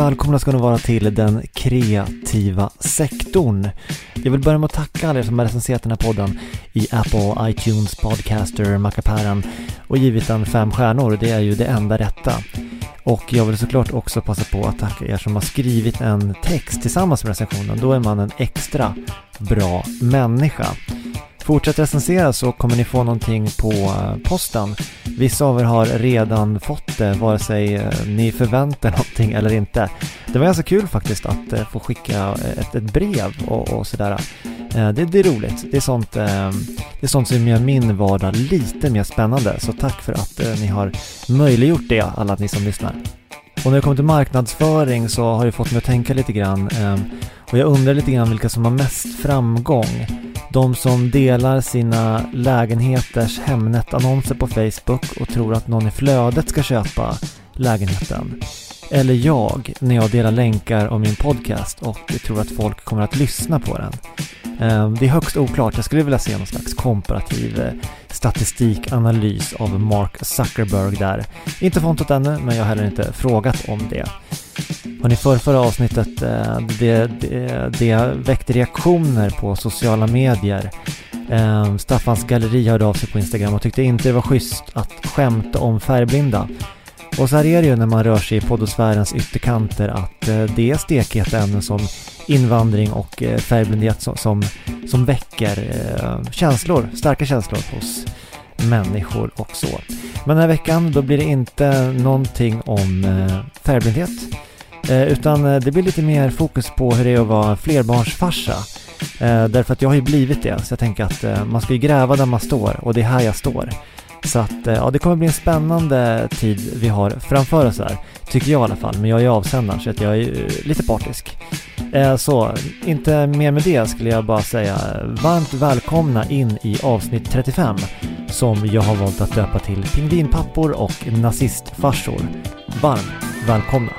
Välkomna ska ni vara till den kreativa sektorn. Jag vill börja med att tacka alla er som har recenserat den här podden i Apple, iTunes, Podcaster-mackapären och givit den fem stjärnor. Det är ju det enda rätta. Och jag vill såklart också passa på att tacka er som har skrivit en text tillsammans med recensionen. Då är man en extra bra människa. Fortsätt recensera så kommer ni få någonting på eh, posten. Vissa av er har redan fått det, vare sig eh, ni förväntar någonting eller inte. Det var ganska kul faktiskt att eh, få skicka ett, ett brev och, och sådär. Det, det, är roligt. Det är, sånt, det är sånt som gör min vardag lite mer spännande. Så tack för att ni har möjliggjort det, alla ni som lyssnar. Och när det kommer till marknadsföring så har det fått mig att tänka lite grann. Och jag undrar lite grann vilka som har mest framgång. De som delar sina lägenheters Hemnet-annonser på Facebook och tror att någon i flödet ska köpa lägenheten. Eller jag när jag delar länkar om min podcast och tror att folk kommer att lyssna på den. Eh, det är högst oklart. Jag skulle vilja se någon slags komparativ eh, statistikanalys av Mark Zuckerberg där. Inte fontat ännu, men jag har heller inte frågat om det. Hörrni, ni för förra avsnittet, eh, det, det, det väckte reaktioner på sociala medier. Staffans galleri hörde av sig på Instagram och tyckte inte det var schysst att skämta om färgblinda. Och så här är det ju när man rör sig i poddosfärens ytterkanter att eh, det är stekheta ämnen som invandring och eh, färgblindhet som, som, som väcker eh, känslor, starka känslor hos människor och så. Men den här veckan då blir det inte någonting om färgblindhet utan det blir lite mer fokus på hur det är att vara flerbarnsfarsa. Därför att jag har ju blivit det, så jag tänker att man ska ju gräva där man står och det är här jag står. Så att eh, ja, det kommer bli en spännande tid vi har framför oss här. Tycker jag i alla fall, men jag är avsändaren så att jag är eh, lite partisk. Eh, så, inte mer med det skulle jag bara säga varmt välkomna in i avsnitt 35 som jag har valt att döpa till Pingvinpappor och nazistfarsor. Varmt välkomna!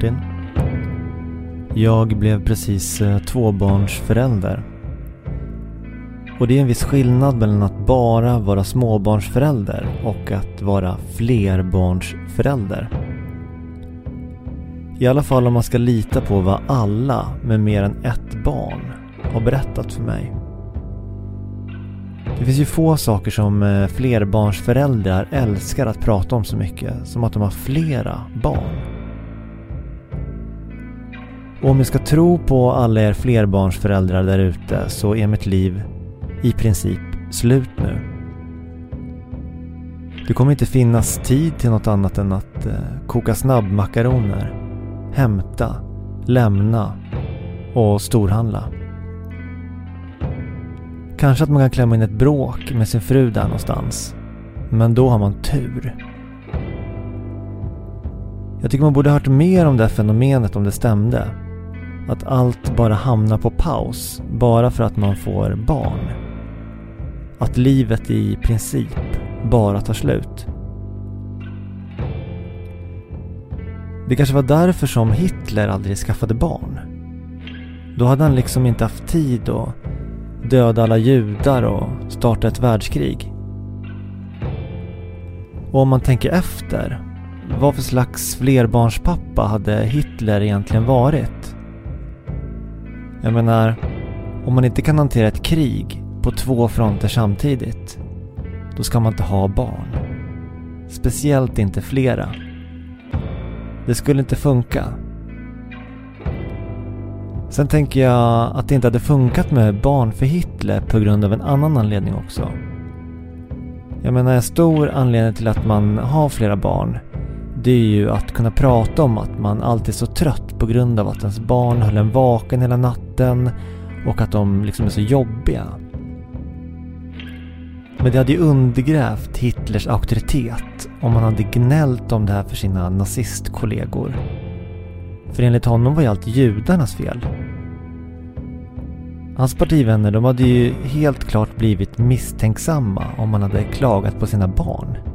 Martin. Jag blev precis eh, tvåbarnsförälder. Och det är en viss skillnad mellan att bara vara småbarnsförälder och att vara flerbarnsförälder. I alla fall om man ska lita på vad alla med mer än ett barn har berättat för mig. Det finns ju få saker som eh, flerbarnsföräldrar älskar att prata om så mycket som att de har flera barn. Och om jag ska tro på alla er flerbarnsföräldrar där ute så är mitt liv i princip slut nu. Det kommer inte finnas tid till något annat än att eh, koka snabbmakaroner, hämta, lämna och storhandla. Kanske att man kan klämma in ett bråk med sin fru där någonstans. Men då har man tur. Jag tycker man borde ha hört mer om det här fenomenet om det stämde. Att allt bara hamnar på paus bara för att man får barn. Att livet i princip bara tar slut. Det kanske var därför som Hitler aldrig skaffade barn. Då hade han liksom inte haft tid att döda alla judar och starta ett världskrig. Och om man tänker efter, vad för slags flerbarnspappa hade Hitler egentligen varit? Jag menar, om man inte kan hantera ett krig på två fronter samtidigt, då ska man inte ha barn. Speciellt inte flera. Det skulle inte funka. Sen tänker jag att det inte hade funkat med barn för Hitler på grund av en annan anledning också. Jag menar en stor anledning till att man har flera barn det är ju att kunna prata om att man alltid är så trött på grund av att ens barn höll en vaken hela natten och att de liksom är så jobbiga. Men det hade ju undergrävt Hitlers auktoritet om han hade gnällt om det här för sina nazistkollegor. För enligt honom var ju allt judarnas fel. Hans partivänner de hade ju helt klart blivit misstänksamma om han hade klagat på sina barn.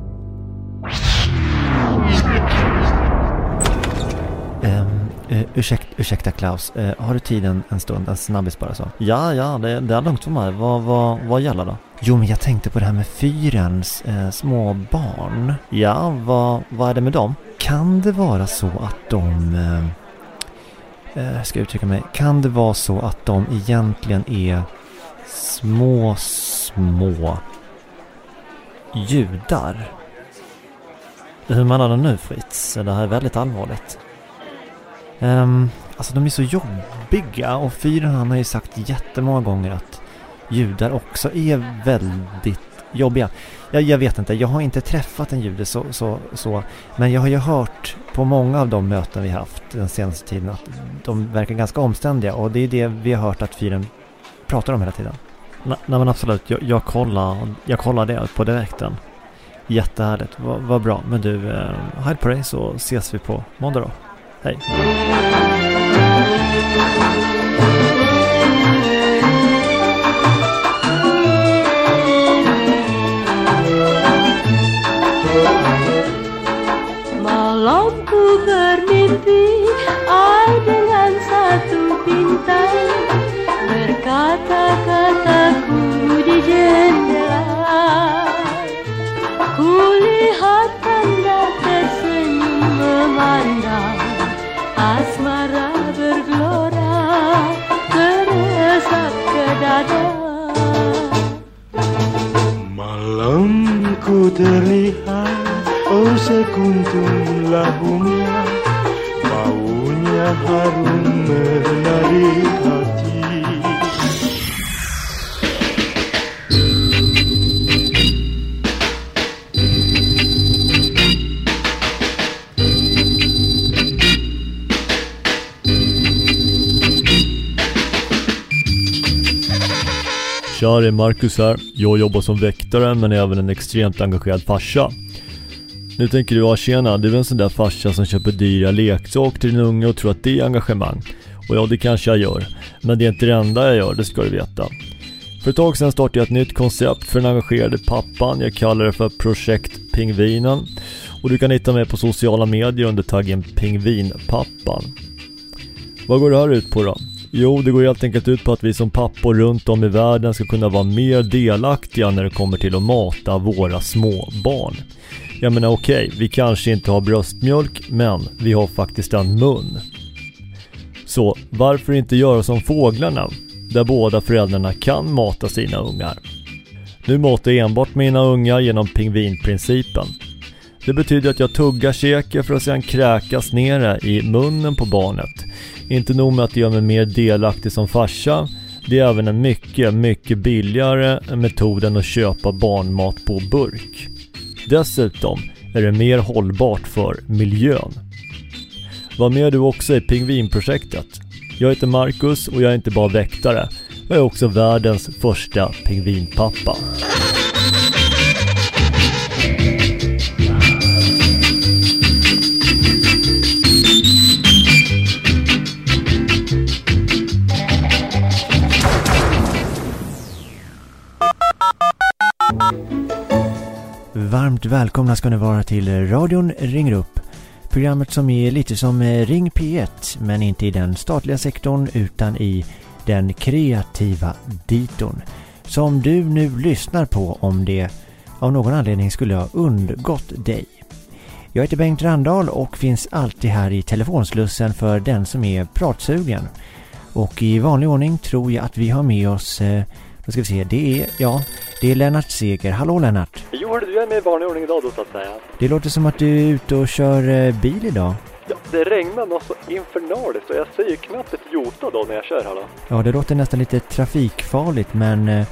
Uh, ursäkt, ursäkta Klaus, uh, har du tiden en stund? En snabbis bara så. Ja, ja, det, det är lugnt för mig. Vad, vad, vad gäller då? Jo, men jag tänkte på det här med fyrens uh, små barn. Ja, vad, vad är det med dem? Kan det vara så att de... Uh, ska jag uttrycka mig? Kan det vara så att de egentligen är små, små judar? Hur menar du nu Fritz? Det här är väldigt allvarligt. Um, alltså de är så jobbiga och fyren han har ju sagt jättemånga gånger att judar också är väldigt jobbiga. Jag, jag vet inte, jag har inte träffat en jude så, så, så, men jag har ju hört på många av de möten vi haft den senaste tiden att de verkar ganska omständiga och det är det vi har hört att fyren pratar om hela tiden. Nej men absolut, jag, jag, kollar, jag kollar det på direkten. Jättehärligt, vad va bra. Men du, eh, hide på dig så ses vi på måndag då. Hej. Marcus här. Jag jobbar som väktare men är även en extremt engagerad farsa. Nu tänker du, ja tjena, du är en sån där farsa som köper dyra leksaker till din unge och tror att det är engagemang. Och ja, det kanske jag gör. Men det är inte det enda jag gör, det ska du veta. För ett tag sedan startade jag ett nytt koncept för den engagerade pappan. Jag kallar det för Projekt Pingvinen. Och du kan hitta mig på sociala medier under taggen Pingvinpappan. Vad går det här ut på då? Jo, det går helt enkelt ut på att vi som pappor runt om i världen ska kunna vara mer delaktiga när det kommer till att mata våra små barn. Jag menar okej, okay, vi kanske inte har bröstmjölk, men vi har faktiskt en mun. Så varför inte göra som fåglarna, där båda föräldrarna kan mata sina ungar? Nu matar jag enbart mina ungar genom pingvinprincipen. Det betyder att jag tuggar käket för att sedan kräkas ner det i munnen på barnet. Inte nog med att det gör mig mer delaktig som farsa, det är även en mycket, mycket billigare metod än att köpa barnmat på burk. Dessutom är det mer hållbart för miljön. Var med du också i Pingvinprojektet. Jag heter Marcus och jag är inte bara väktare, jag är också världens första pingvinpappa. Varmt välkomna ska ni vara till radion ringer upp. Programmet som är lite som eh, Ring P1 men inte i den statliga sektorn utan i den kreativa diton. Som du nu lyssnar på om det av någon anledning skulle ha undgått dig. Jag heter Bengt Randahl och finns alltid här i telefonslussen för den som är pratsugen. Och i vanlig ordning tror jag att vi har med oss eh, då ska vi se, det är, ja, det är Lennart Seger. Hallå Lennart! Jo, hörru, du är med i vanlig ordning idag då så att säga. Det låter som att du är ute och kör eh, bil idag. Ja, det regnar något så infernaliskt och jag ser ju knappt ett jota då när jag kör här då. Ja, det låter nästan lite trafikfarligt men eh,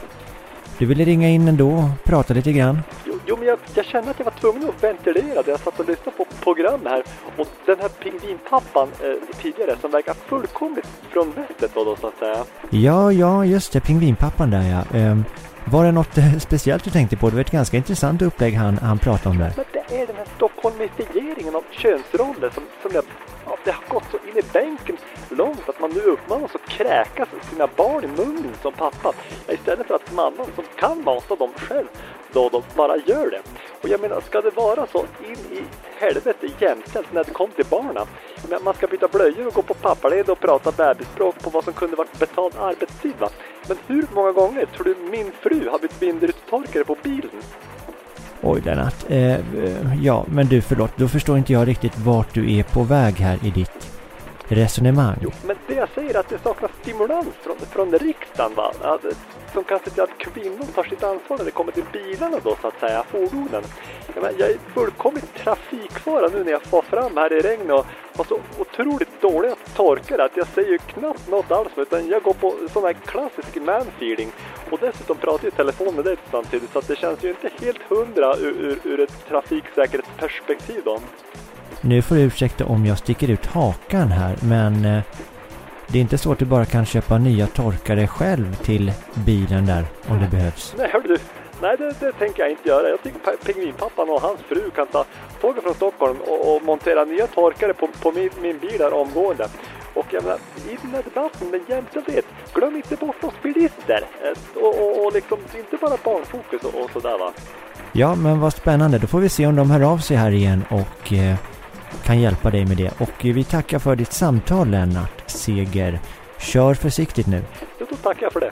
du ville ringa in ändå och prata lite grann. Jo, jo men jag, jag kände att jag var tvungen att ventilera det. Jag satt och lyssnade på program här och den här pingvinpappan eh, tidigare som verkar fullkomligt från vettet då, då så att säga. Ja, ja, just det, pingvinpappan där ja. Ehm, var det något eh, speciellt du tänkte på? Det var ett ganska intressant upplägg han, han pratade om där. Men det är den här stockholmifieringen av könsroller som, som jag, ja, det har gått så in i bänken långt att man nu uppmanas att kräka sina barn i munnen som pappa. Ja, istället för att mamman som kan mata dem själv då de bara gör det. Och jag menar, ska det vara så in i helvete jämställt när det kom till barnen? Men man ska byta blöjor och gå på pappaled och prata bebisspråk på vad som kunde varit betald arbetstid va? Men hur många gånger tror du min fru har bytt vindrutetorkare på bilen? Oj Lennart, eh, eh ja men du förlåt, då förstår inte jag riktigt vart du är på väg här i ditt resonemang. Jo, men det jag säger är att det saknas stimulans från, från riksdagen va? Att, som kan se till att kvinnor tar sitt ansvar när det kommer till bilarna då så att säga, fordonen. Jag, menar, jag är fullkomligt trafikfara nu när jag far fram här i regn och har så otroligt dåliga torkar att jag säger ju knappt något alls utan jag går på sån här klassisk man-feeling. Och dessutom pratar jag i telefon med dig samtidigt så att det känns ju inte helt hundra ur, ur, ur ett trafiksäkerhetsperspektiv då. Nu får du ursäkta om jag sticker ut hakan här, men eh, det är inte så att du bara kan köpa nya torkare själv till bilen där om det behövs. Nej, hör du. Nej, det, det tänker jag inte göra. Jag tycker pa- pingvinpappan och hans fru kan ta tåget från Stockholm och, och montera nya torkare på, på min, min bil där omgående. Och jag menar, i den här debatten med jämställdhet, glöm inte bort oss bilister. Och, och, och liksom, inte bara barnfokus och, och sådär va. Ja, men vad spännande. Då får vi se om de hör av sig här igen och eh, kan hjälpa dig med det. Och vi tackar för ditt samtal Lennart Seger. Kör försiktigt nu. Då tackar jag för det.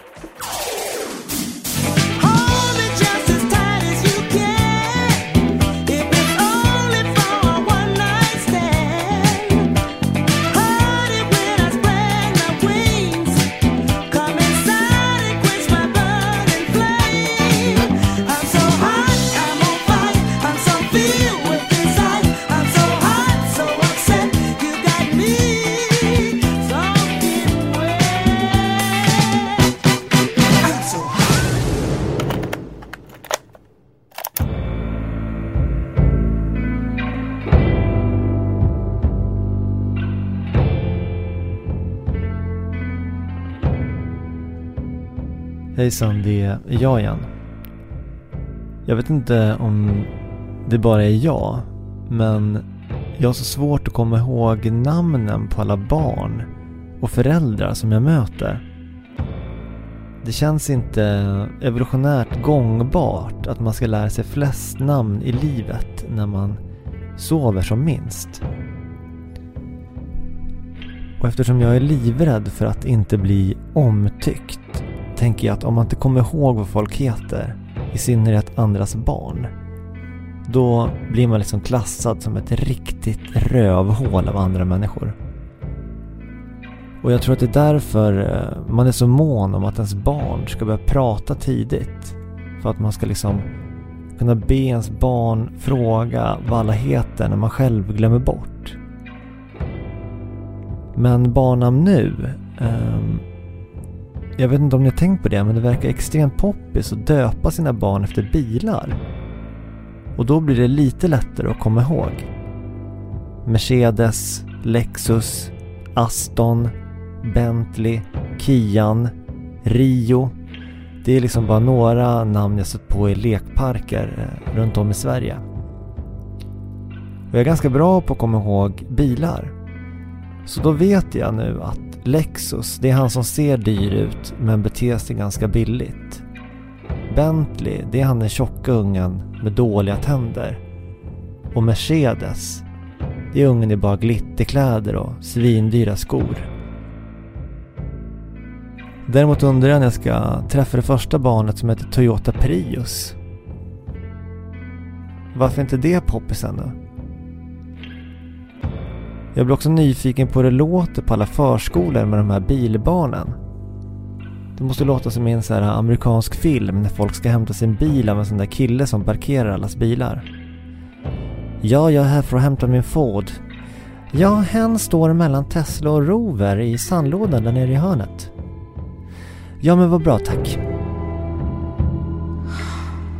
Hejsan, det är jag igen. Jag vet inte om det bara är jag, men jag har så svårt att komma ihåg namnen på alla barn och föräldrar som jag möter. Det känns inte evolutionärt gångbart att man ska lära sig flest namn i livet när man sover som minst. Och eftersom jag är livrädd för att inte bli omtyckt tänker jag att om man inte kommer ihåg vad folk heter, i synnerhet andras barn, då blir man liksom klassad som ett riktigt rövhål av andra människor. Och jag tror att det är därför eh, man är så mån om att ens barn ska börja prata tidigt. För att man ska liksom kunna be ens barn fråga vad alla heter när man själv glömmer bort. Men barnnamn nu, eh, jag vet inte om ni har tänkt på det, men det verkar extremt poppis att döpa sina barn efter bilar. Och då blir det lite lättare att komma ihåg. Mercedes, Lexus, Aston, Bentley, Kian, Rio. Det är liksom bara några namn jag sett på i lekparker eh, runt om i Sverige. Och jag är ganska bra på att komma ihåg bilar. Så då vet jag nu att Lexus, det är han som ser dyr ut men beter sig ganska billigt. Bentley, det är han den tjocka ungen med dåliga tänder. Och Mercedes, det är ungen i bara glitterkläder och svindyra skor. Däremot undrar jag när jag ska träffa det första barnet som heter Toyota Prius. Varför inte det poppis ännu? Jag blir också nyfiken på hur det låter på alla förskolor med de här bilbarnen. Det måste låta som i en så här amerikansk film när folk ska hämta sin bil av en sån där kille som parkerar allas bilar. Ja, jag är här för att hämta min Ford. Ja, hen står mellan Tesla och Rover i sandlådan där nere i hörnet. Ja, men vad bra tack.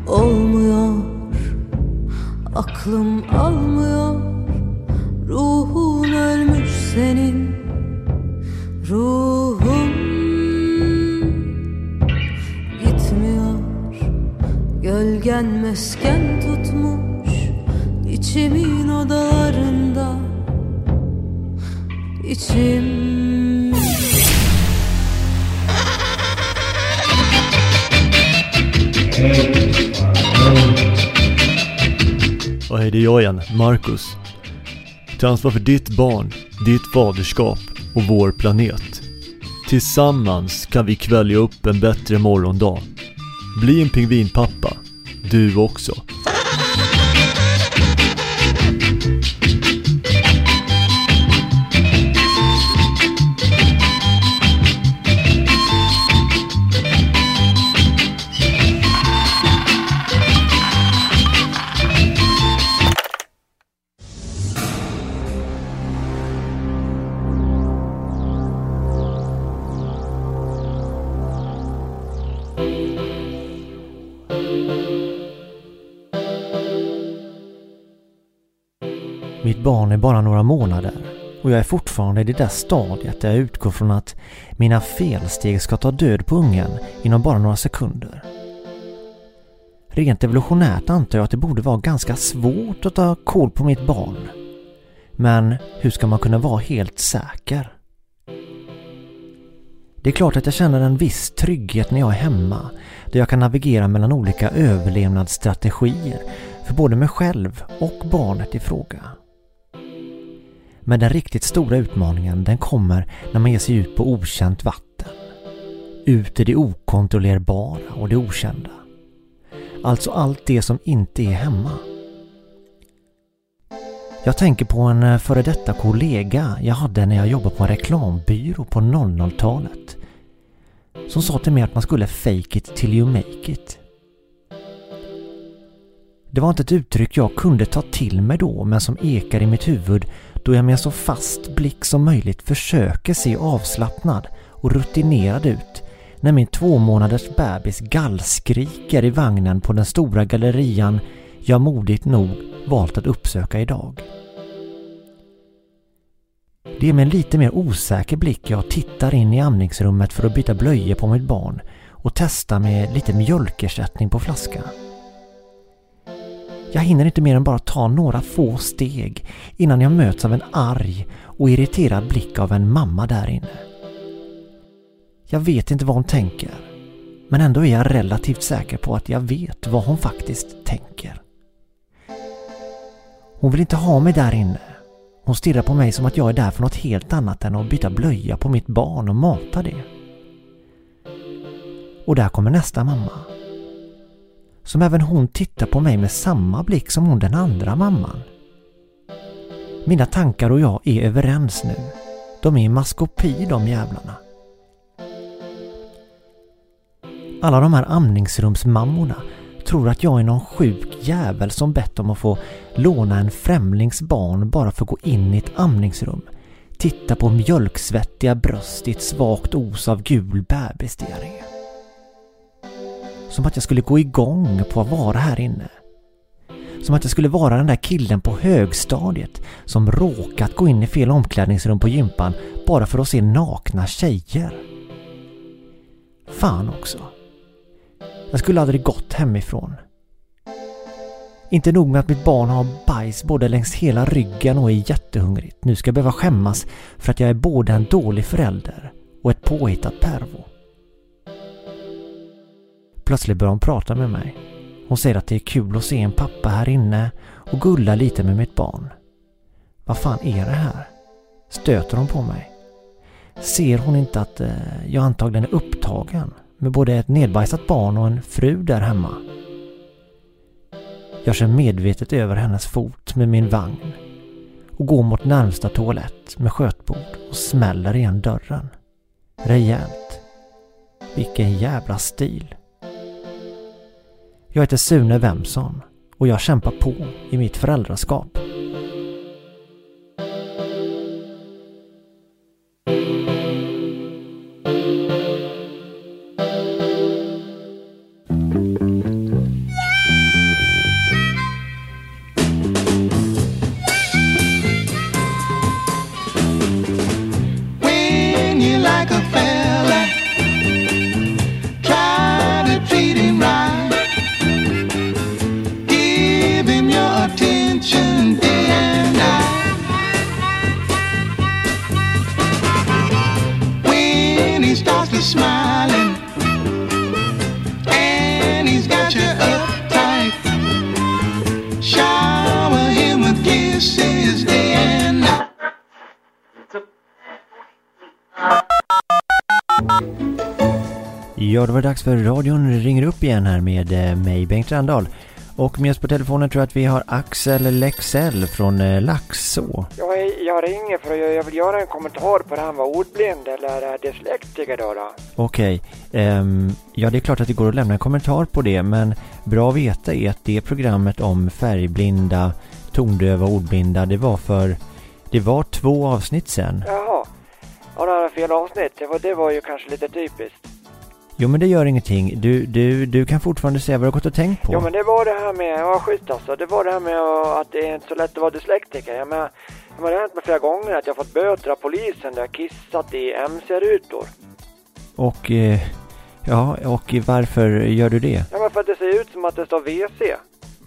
olmuyor Aklım almıyor ruhum senin Ruhun gitmiyor. Gölgen mesken tutmuş içimin odalarında. İçim. İgen, Marcus. Ta ansvar för ditt barn, ditt faderskap och vår planet. Tillsammans kan vi kvälja upp en bättre morgondag. Bli en pingvinpappa, du också. Fortfarande bara några månader och jag är fortfarande i det där stadiet där jag utgår från att mina felsteg ska ta död på ungen inom bara några sekunder. Rent evolutionärt antar jag att det borde vara ganska svårt att ta koll på mitt barn. Men hur ska man kunna vara helt säker? Det är klart att jag känner en viss trygghet när jag är hemma, där jag kan navigera mellan olika överlevnadsstrategier för både mig själv och barnet i fråga. Men den riktigt stora utmaningen den kommer när man ger sig ut på okänt vatten. Ut i det okontrollerbara och det okända. Alltså allt det som inte är hemma. Jag tänker på en eh, före detta kollega jag hade när jag jobbade på en reklambyrå på 00-talet. Som sa till mig att man skulle fake it till you make it. Det var inte ett uttryck jag kunde ta till mig då men som ekar i mitt huvud då jag med så fast blick som möjligt försöker se avslappnad och rutinerad ut när min två månaders bebis gallskriker i vagnen på den stora gallerian jag modigt nog valt att uppsöka idag. Det är med en lite mer osäker blick jag tittar in i amningsrummet för att byta blöjor på mitt barn och testa med lite mjölkersättning på flaska. Jag hinner inte mer än bara ta några få steg innan jag möts av en arg och irriterad blick av en mamma där inne. Jag vet inte vad hon tänker, men ändå är jag relativt säker på att jag vet vad hon faktiskt tänker. Hon vill inte ha mig där inne. Hon stirrar på mig som att jag är där för något helt annat än att byta blöja på mitt barn och mata det. Och där kommer nästa mamma. Som även hon tittar på mig med samma blick som hon den andra mamman. Mina tankar och jag är överens nu. De är i maskopi de jävlarna. Alla de här amningsrumsmammorna tror att jag är någon sjuk jävel som bett om att få låna en främlings barn bara för att gå in i ett amningsrum. Titta på mjölksvettiga bröst i ett svagt os av gul bebisdiarré. Som att jag skulle gå igång på att vara här inne. Som att jag skulle vara den där killen på högstadiet som råkat gå in i fel omklädningsrum på gympan bara för att se nakna tjejer. Fan också. Jag skulle aldrig gått hemifrån. Inte nog med att mitt barn har bajs både längs hela ryggen och är jättehungrigt. Nu ska jag behöva skämmas för att jag är både en dålig förälder och ett påhittat pervo. Plötsligt börjar hon prata med mig. Hon säger att det är kul att se en pappa här inne och gulla lite med mitt barn. Vad fan är det här? Stöter hon på mig? Ser hon inte att eh, jag antagligen är upptagen med både ett nedbajsat barn och en fru där hemma? Jag kör medvetet över hennes fot med min vagn och går mot närmsta toalett med skötbord och smäller igen dörren. Rejält. Vilken jävla stil. Jag heter Sune Wemson och jag kämpar på i mitt föräldraskap. Igen här med eh, mig, Bengt Randahl. Och med oss på telefonen tror jag att vi har Axel Lexell från eh, Laxå. Jag, jag ringer för att jag, jag vill göra en kommentar på det här med ordblind eller eh, dyslektiker då. då. Okej, ehm, ja det är klart att det går att lämna en kommentar på det men bra att veta är att det programmet om färgblinda, tondöva och ordblinda det var för, det var två avsnitt sen. Jaha. Ja, det var fel avsnitt. Det var, det var ju kanske lite typiskt. Jo men det gör ingenting, du, du, du kan fortfarande säga vad du har gått och tänkt på. Jo, men det var det här med, ja schysst alltså. Det var det här med att det är inte så lätt att vara dyslektiker. Jag menar, jag menar, det har hänt mig flera gånger att jag fått böter av polisen där jag kissat i MC-rutor. Och, eh, ja, och varför gör du det? Ja, men för att det ser ut som att det står WC.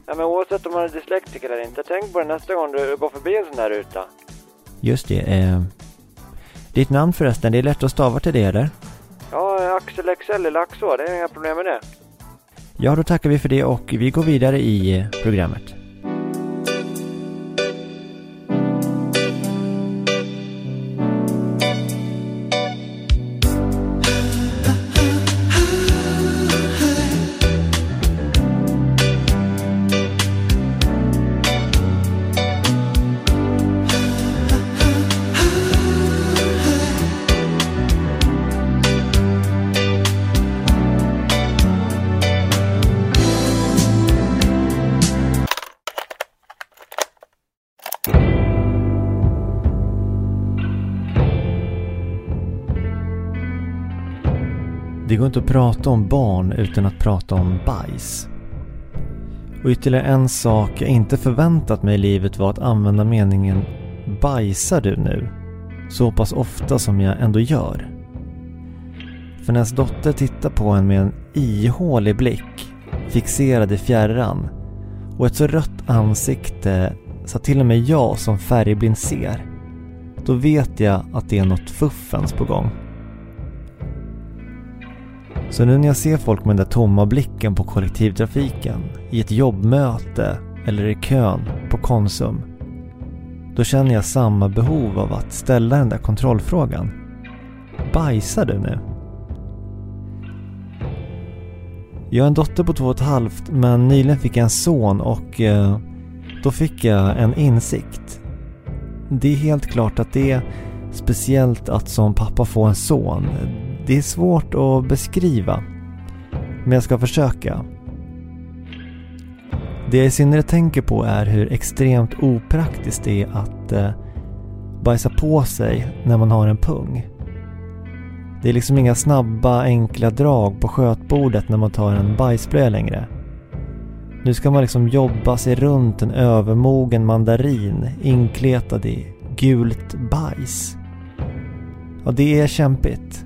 Ja, men oavsett om man är dyslektiker eller inte, tänk på det nästa gång du går förbi en sån där ruta. Just det, eh, ditt namn förresten, det är lätt att stava till det eller? Ja, Axel XL i Laxå, det är inga problem med det. Ja, då tackar vi för det och vi går vidare i programmet. Det går inte att prata om barn utan att prata om bajs. Och ytterligare en sak jag inte förväntat mig i livet var att använda meningen Bajsar du nu? Så pass ofta som jag ändå gör. För när ens dotter tittar på en med en ihålig blick, fixerad i fjärran och ett så rött ansikte så att till och med jag som färgblind ser, då vet jag att det är något fuffens på gång. Så nu när jag ser folk med den där tomma blicken på kollektivtrafiken, i ett jobbmöte eller i kön på Konsum. Då känner jag samma behov av att ställa den där kontrollfrågan. Bajsar du nu? Jag har en dotter på två och ett halvt men nyligen fick jag en son och eh, då fick jag en insikt. Det är helt klart att det är speciellt att som pappa få en son. Det är svårt att beskriva. Men jag ska försöka. Det jag i synnerhet tänker på är hur extremt opraktiskt det är att eh, bajsa på sig när man har en pung. Det är liksom inga snabba enkla drag på skötbordet när man tar en bajsblöja längre. Nu ska man liksom jobba sig runt en övermogen mandarin inkletad i gult bajs. Ja, det är kämpigt.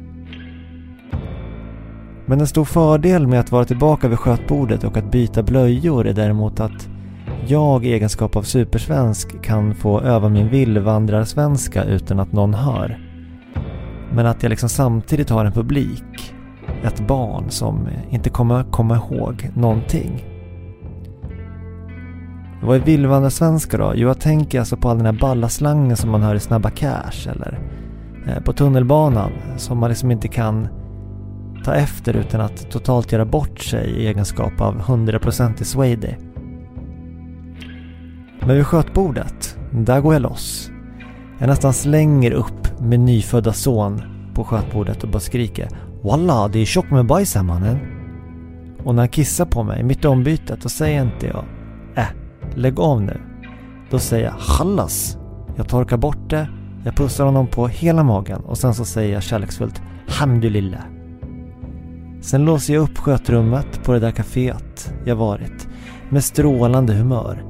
Men en stor fördel med att vara tillbaka vid skötbordet och att byta blöjor är däremot att jag i egenskap av supersvensk kan få öva min villvandrarsvenska utan att någon hör. Men att jag liksom samtidigt har en publik, ett barn som inte kommer komma ihåg någonting. Vad är villvandrarsvenska då? Jo, jag tänker alltså på all den här ballaslangen som man hör i Snabba Cash eller eh, på tunnelbanan som man liksom inte kan ta efter utan att totalt göra bort sig i egenskap av 100% i Swady. Men vid skötbordet, där går jag loss. Jag nästan slänger upp min nyfödda son på skötbordet och bara skriker Walla, det är tjockt med bajs här mannen. Och när han kissar på mig mitt i ombytet då säger inte jag Äh, lägg av nu. Då säger jag Hallas. Jag torkar bort det, jag pussar honom på hela magen och sen så säger jag kärleksfullt Hamdulillah. Sen låser jag upp skötrummet på det där kaféet jag varit med strålande humör.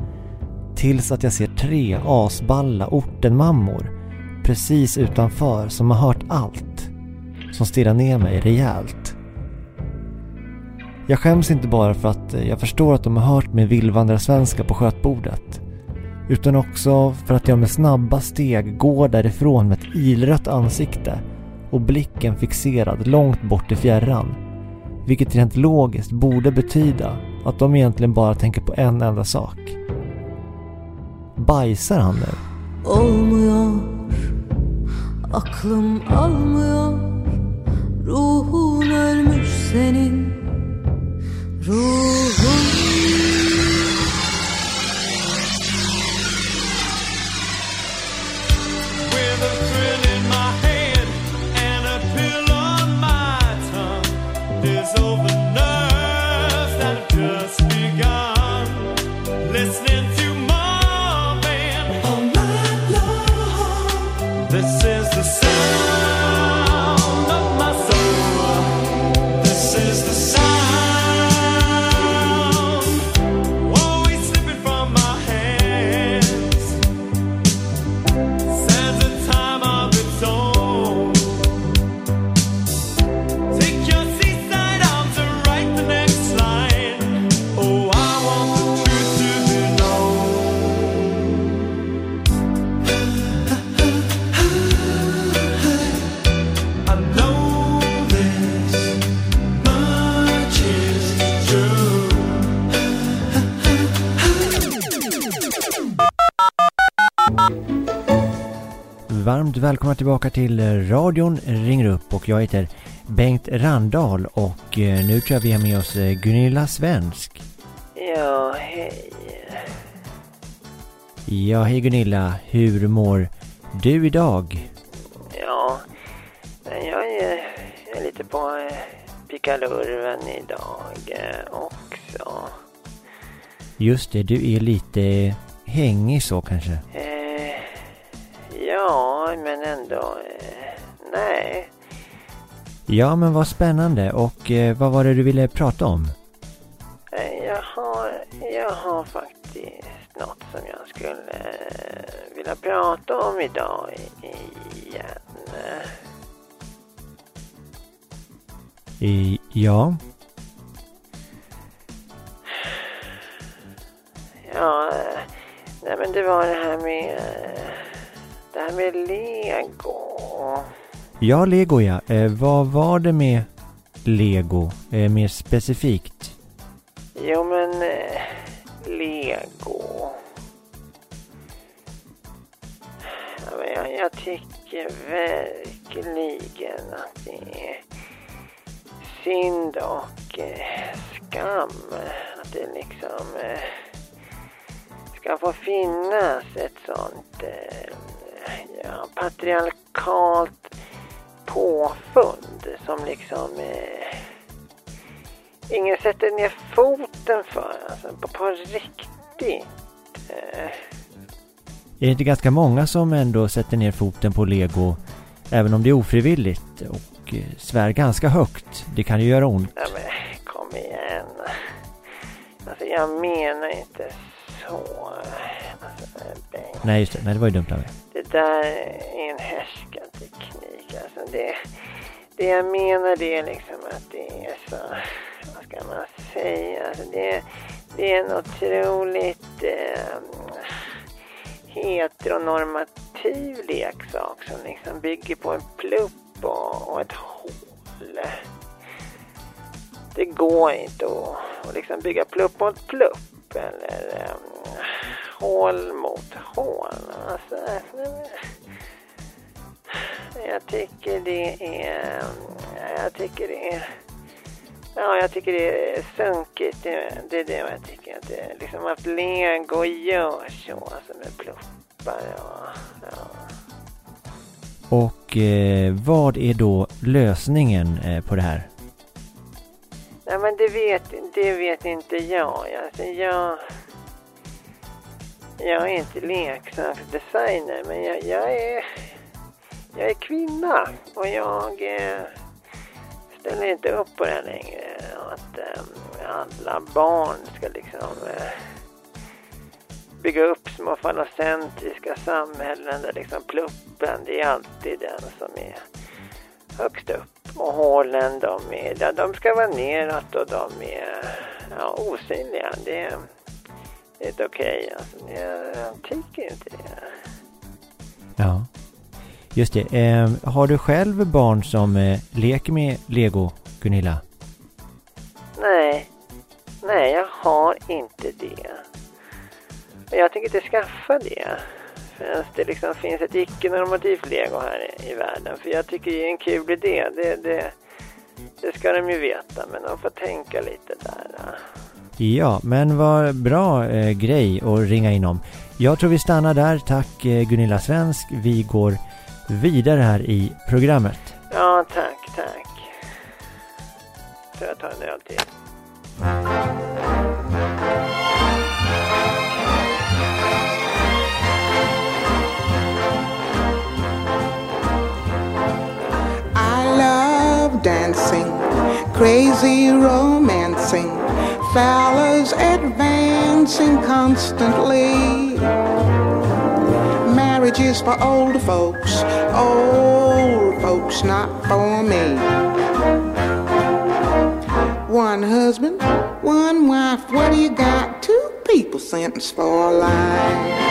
Tills att jag ser tre asballa ortenmammor precis utanför som har hört allt. Som stirrar ner mig rejält. Jag skäms inte bara för att jag förstår att de har hört min villvandrarsvenska på skötbordet. Utan också för att jag med snabba steg går därifrån med ett ilrött ansikte och blicken fixerad långt bort i fjärran. Vilket rent logiskt borde betyda att de egentligen bara tänker på en enda sak. Bajsar han nu? olmuyor Aklım almıyor Ruhun ölmüş senin Ruhun tillbaka till eh, radion ringer upp och jag heter Bengt Randahl och eh, nu tror jag vi har med oss eh, Gunilla Svensk. Ja, hej. Ja, hej Gunilla. Hur mår du idag? Ja, jag är, jag är lite på pickalurven idag också. Just det, du är lite hängig så kanske. Men ändå, eh, nej. Ja, men vad spännande. Och eh, vad var det du ville prata om? Eh, Jag har, jag har faktiskt något som jag skulle eh, vilja prata om idag i- igen. I, ja, Ja, nej men det var det här med, det här med lego. ja Lego ja. Eh, vad var det med Lego? Eh, mer specifikt? Jo men, eh, lego. Ja, men jag, jag tycker verkligen att det är synd och eh, skam att det liksom eh, ska få finnas ett sånt eh, ja, patriarkalt påfund som liksom eh, ingen sätter ner foten för. Alltså på, på riktigt. Eh, Är det inte ganska många som ändå sätter ner foten på Lego även om det är ofrivilligt och eh, svär ganska högt? Det kan ju göra ont. ja, men kom igen. Alltså jag menar inte så. Alltså, Bengt. Nej, just det. Nej, det var ju dumt av mig. Det där är en härskarteknik. Alltså det, det jag menar det är liksom att det är så, vad ska man säga, alltså det, det är en otroligt eh, heteronormativ leksak som liksom bygger på en plupp och, och ett hål. Det går inte att, att liksom bygga plupp mot plupp eller eh, hål mot hål. Alltså, jag tycker det är... Jag tycker det är... Ja, jag tycker det är sunkigt. Det, det är det jag tycker. Att det, liksom att lego gör så, alltså med pluppar och... Ja. Och eh, vad är då lösningen eh, på det här? Nej men det vet, det vet inte jag. Alltså, jag... Jag är inte leksaksdesigner men jag, jag är... Jag är kvinna och jag eh, ställer inte upp på det längre. Att eh, alla barn ska liksom eh, bygga upp små falocentriska samhällen där liksom pluppen, det är alltid den som är högst upp. Och hålen, de, är, ja, de ska vara neråt och de är ja, osynliga. Det är, det är inte okej. Alltså, jag, jag tycker inte det. Ja. Just det. Eh, har du själv barn som eh, leker med Lego, Gunilla? Nej, nej jag har inte det. Jag tänker inte skaffa det. Förrän det liksom finns ett icke-normativt lego här i, i världen. För jag tycker det är en kul idé. Det, det, det ska de ju veta, men de får tänka lite där. Ja, men vad bra eh, grej att ringa in om. Jag tror vi stannar där. Tack eh, Gunilla Svensk. Vi går vidare här i programmet. Ja, tack, tack. Så jag tar en öl till. I love dancing, crazy romancing, fellas advancing constantly. Marriage is for older folks, old folks not for me. One husband, one wife, what do you got? Two people sentenced for life.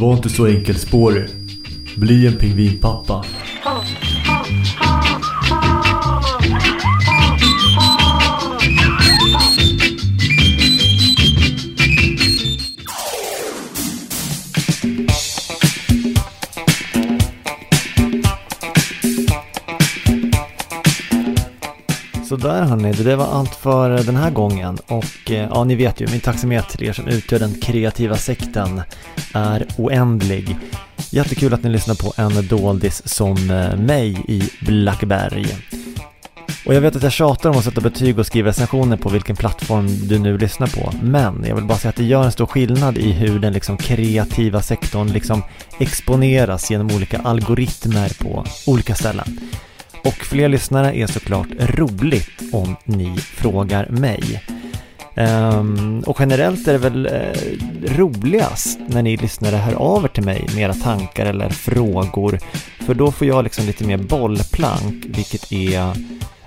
Var inte så enkelspårig. Bli en pingvinpappa. Sådär hörni, det där var allt för eh, den här gången. Och eh, ja, ni vet ju, min tacksamhet till er som utgör den kreativa sekten är oändlig. Jättekul att ni lyssnar på en doldis som eh, mig i Blackeberg. Och jag vet att jag tjatar om att sätta betyg och skriva recensioner på vilken plattform du nu lyssnar på. Men jag vill bara säga att det gör en stor skillnad i hur den liksom kreativa sektorn liksom exponeras genom olika algoritmer på olika ställen. Och fler lyssnare är såklart roligt om ni frågar mig. Um, och generellt är det väl uh, roligast när ni lyssnare hör av er till mig med era tankar eller frågor. För då får jag liksom lite mer bollplank, vilket är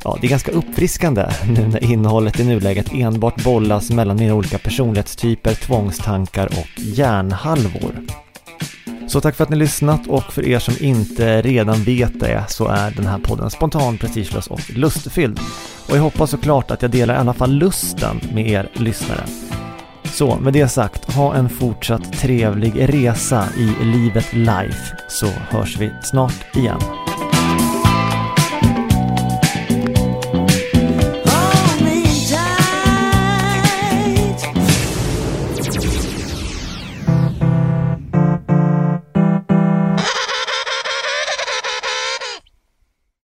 Ja, det är ganska uppfriskande nu när innehållet i nuläget enbart bollas mellan mina olika personlighetstyper, tvångstankar och hjärnhalvor. Så tack för att ni lyssnat och för er som inte redan vet det så är den här podden spontan, prestigelös och lustfylld. Och jag hoppas såklart att jag delar i alla fall lusten med er lyssnare. Så med det sagt, ha en fortsatt trevlig resa i livet life så hörs vi snart igen.